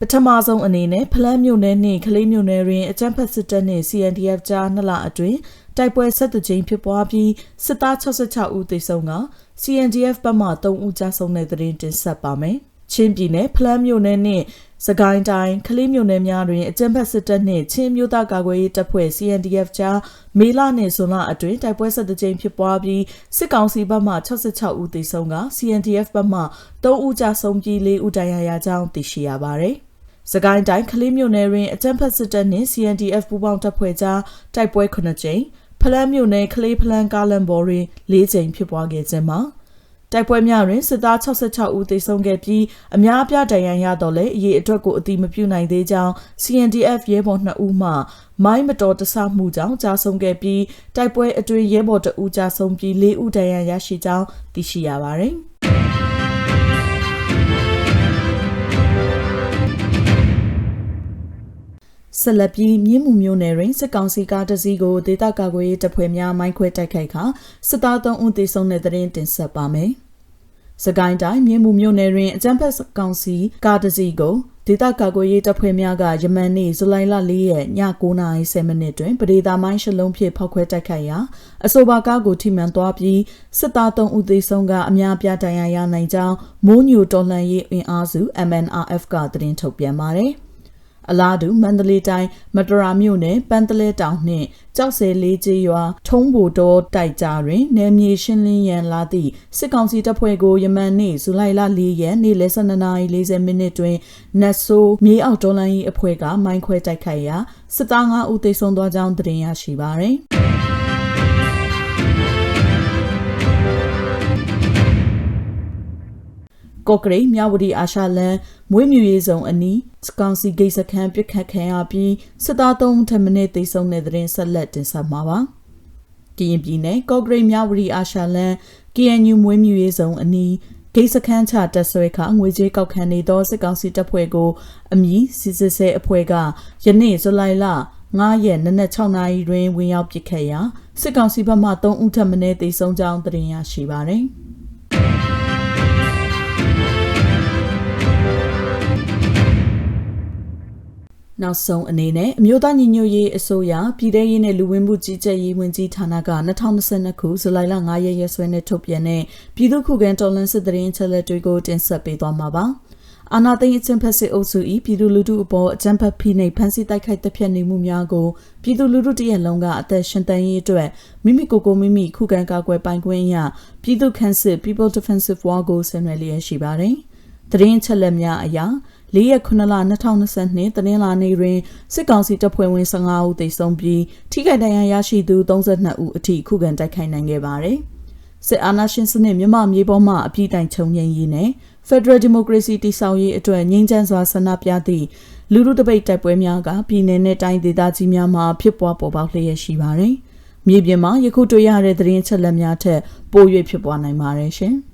ပထမဆုံးအနေနဲ့ဖလန်းမြို့နယ်နှင့်ကလေးမြို့နယ်တွင်အကြမ်းဖက်စစ်တပ်နှင့် CNDF ကြားနှစ်လအတွင်းတိုက်ပွဲဆက်သွကြိမ်ဖြစ်ပွားပြီးစစ်သား66ဦးသေဆုံးက CNDF ဘက်မှ3ဦးကြာဆုံးတဲ့သတင်းတင်ဆက်ပါမယ်။ချင်းပြည်နယ်ဖလန်းမြို့နယ်နှင့် စကိုင်းတိုင်းကလေးမြို့နယ်များတွင်အကြမ်းဖက်စစ်တပ်နှင့်ချင်းမျိုးသားကာကွယ်ရေးတပ်ဖွဲ့ CNDF ကြားမေလနှင့်ဇွန်လအတွင်းတိုက်ပွဲဆက်သွကြိမ်ဖြစ်ပွားပြီးစစ်ကောင်စီဘက်မှ66ဦးသေဆုံးက CNDF ဘက်မှ3ဦးကြာဆုံးပြီး4ဦးဒဏ်ရာရကြောင်းသိရှိရပါသည်။စကိုင်းတိုင်းကလေးမြို့နယ်တွင်အကြမ်းဖက်စစ်တပ်နှင့် CNDF ပူးပေါင်းတပ်ဖွဲ့ကြားတိုက်ပွဲ9ကြိမ်ဖလန်းမြို့နယ်ကလေးဖလန်းကားလန်ဘော်တွင်၄ကြိမ်ဖြစ်ပွားခဲ့ခြင်းမှာ တိုက်ပွဲများတွင်စစ်သား66ဦးသေဆုံးခဲ့ပြီးအများအပြားဒဏ်ရာရတော့လည်းအရေးအတွက်ကိုအတိမပြုနိုင်သေးကြောင်း CNDF ရဲဘော်2ဦးမှမိုင်းမတော်တဆမှုကြောင့်ကြာဆုံးခဲ့ပြီးတိုက်ပွဲအတွင်းရဲဘော်2ဦးကြာဆုံးပြီး4ဦးဒဏ်ရာရရှိကြောင်းသိရှိရပါသည်။ ဆက်လက်ပြီးမြင်းမှုမျိုးနယ်တွင်စစ်ကောင်စီကားတစ်စီးကိုဒေသကာကွယ်ရေးတပ်ဖွဲ့များမိုင်းခွဲတိုက်ခိုက်ခါစစ်သား3ဦးသေဆုံးတဲ့တဲ့ရင်တင်ဆက်ပါမယ်။စကိုင်းတိုင်းမြင်းမှုမျိုးနယ်တွင်အကြမ်းဖက်ကောင်စီကားတစ်စီးကိုဒေသကာကွယ်ရေးတပ်ဖွဲ့များကယမန်နေ့ဇူလိုင်လ၄ရက်ည9:30မိနစ်တွင်ပဒေသာမိုင်းရှလုံးဖြင့်ဖောက်ခွဲတိုက်ခိုက်ရာအဆိုပါကားကိုထိမှန်သွားပြီးစစ်သား3ဦးသေဆုံးကအများပြားဒဏ်ရာရနိုင်ကြောင်းမိုးညိုတော်လှန်ရေးအင်အားစု MNRF ကသတင်းထုတ်ပြန်ပါတယ်။ အလားတူမန္တလေးတိုင်းမတရာမြို့နယ်ပန်းတလဲတောင်နှင့်ကြောက်စဲလေးကျေးရွာထုံးဘိုတော်တိုက်ကြားတွင်နယ်မြေရှင်းလင်းရန်လာသည့်စစ်ကောင်စီတပ်ဖွဲ့ကိုယမန်နေ့ဇူလိုင်လ၄ရက်နေ့လယ်12:40မိနစ်တွင်နတ်ဆိုးမြေအောက်ဒေါ်လန်ကြီးအဖွဲ့ကမိုင်းခွဲတိုက်ခိုက်ရာစစ်သား5ဦးသေဆုံးသွားကြောင်းသိရရှိပါသည်။ ကော့ကရိတ်မြဝတီအာရှလန်မွေးမြူရေးဆောင်အနီးစကောင်စီဂိတ်စခန်းပြစ်ခတ်ခံရပြီးစစ်သား၃ထပ်မင်းသေဆုံးတဲ့တဲ့ဆက်လက်တင်ဆက်မှာပါ။ကရင်ပြည်နယ်ကော့ကရိတ်မြဝတီအာရှလန် KNU မွေးမြူရေးဆောင်အနီးဂိတ်စခန်းချတက်ဆွဲခငွေကြေးကောက်ခံနေသောစစ်ကောင်စီတပ်ဖွဲ့ကိုအမည်စစ်စစ်ဆဲအဖွဲ့ကယနေ့ဇူလိုင်လ9ရက်နနက်6နာရီတွင်ဝင်ရောက်ပစ်ခတ်ရာစစ်ကောင်စီဘက်မှ3ဦးထပ်မံသေဆုံးကြောင်းသိရရှိပါသည်။ နောက်ဆုံးအနေနဲ့အမျိုးသားညီညွတ်ရေးအစိုးရပြည်ထရေးနဲ့လူဝင်မှုကြီးကြပ်ရေးဝန်ကြီးဌာနက2022ခုဇူလိုင်လ9ရက်ရက်စွဲနဲ့ထုတ်ပြန်တဲ့ပြည်သူ့ခုခံတော်လှန်စစ်တရင်ချက်လက်တွေကိုတင်ဆက်ပေးသွားမှာပါ။အာနာသိန်းအကျင့်ဖက်စစ်အုပ်စု၏ပြည်သူလူထုအပေါ်အကြမ်းဖက်ဖိနှိပ်ဖမ်းဆီးတိုက်ခိုက်တပ်ဖြတ်နေမှုများကိုပြည်သူလူထုတရက်လုံးကအသက်ရှင်တန်ရေးအတွက်မိမိကိုယ်ကိုမိမိခုခံကာကွယ်ပိုင်ခွင့်ရပြည်သူ့ခန့်စစ် People Defensive War ကိုဆင်နွှဲလျက်ရှိပါတယ်။တရင်ချက်လက်များအရာ ၄ရက်9လ2022တနင်္လာနေ့တွင်စစ်ကောင်စီတပ်ဖွဲ့ဝင်15ဦးသေဆုံးပြီးထိခိုက်ဒဏ်ရာရရှိသူ32ဦးအထိခုခံတိုက်ခိုက်နိုင်ခဲ့ပါတယ်။စစ်အာဏာရှင်စနစ်မြမမြေပေါ်မှအပြည့်တိုင်ချုပ်ငြိမ်းရေးနဲ့ Federal Democracy တည်ဆောက်ရေးအတွက်ငြိမ်းချမ်းစွာဆန္ဒပြသည့်လူထုတပိတ်တိုက်ပွဲများကပြည်내နဲ့တိုင်းဒေသကြီးများမှာဖြစ်ပွားပေါ်ပေါက်လျက်ရှိပါတယ်။မြေပြင်မှာယခုတွေ့ရတဲ့သတင်းချက်လက်များထက်ပို၍ဖြစ်ပွားနိုင်ပါတယ်ရှင်။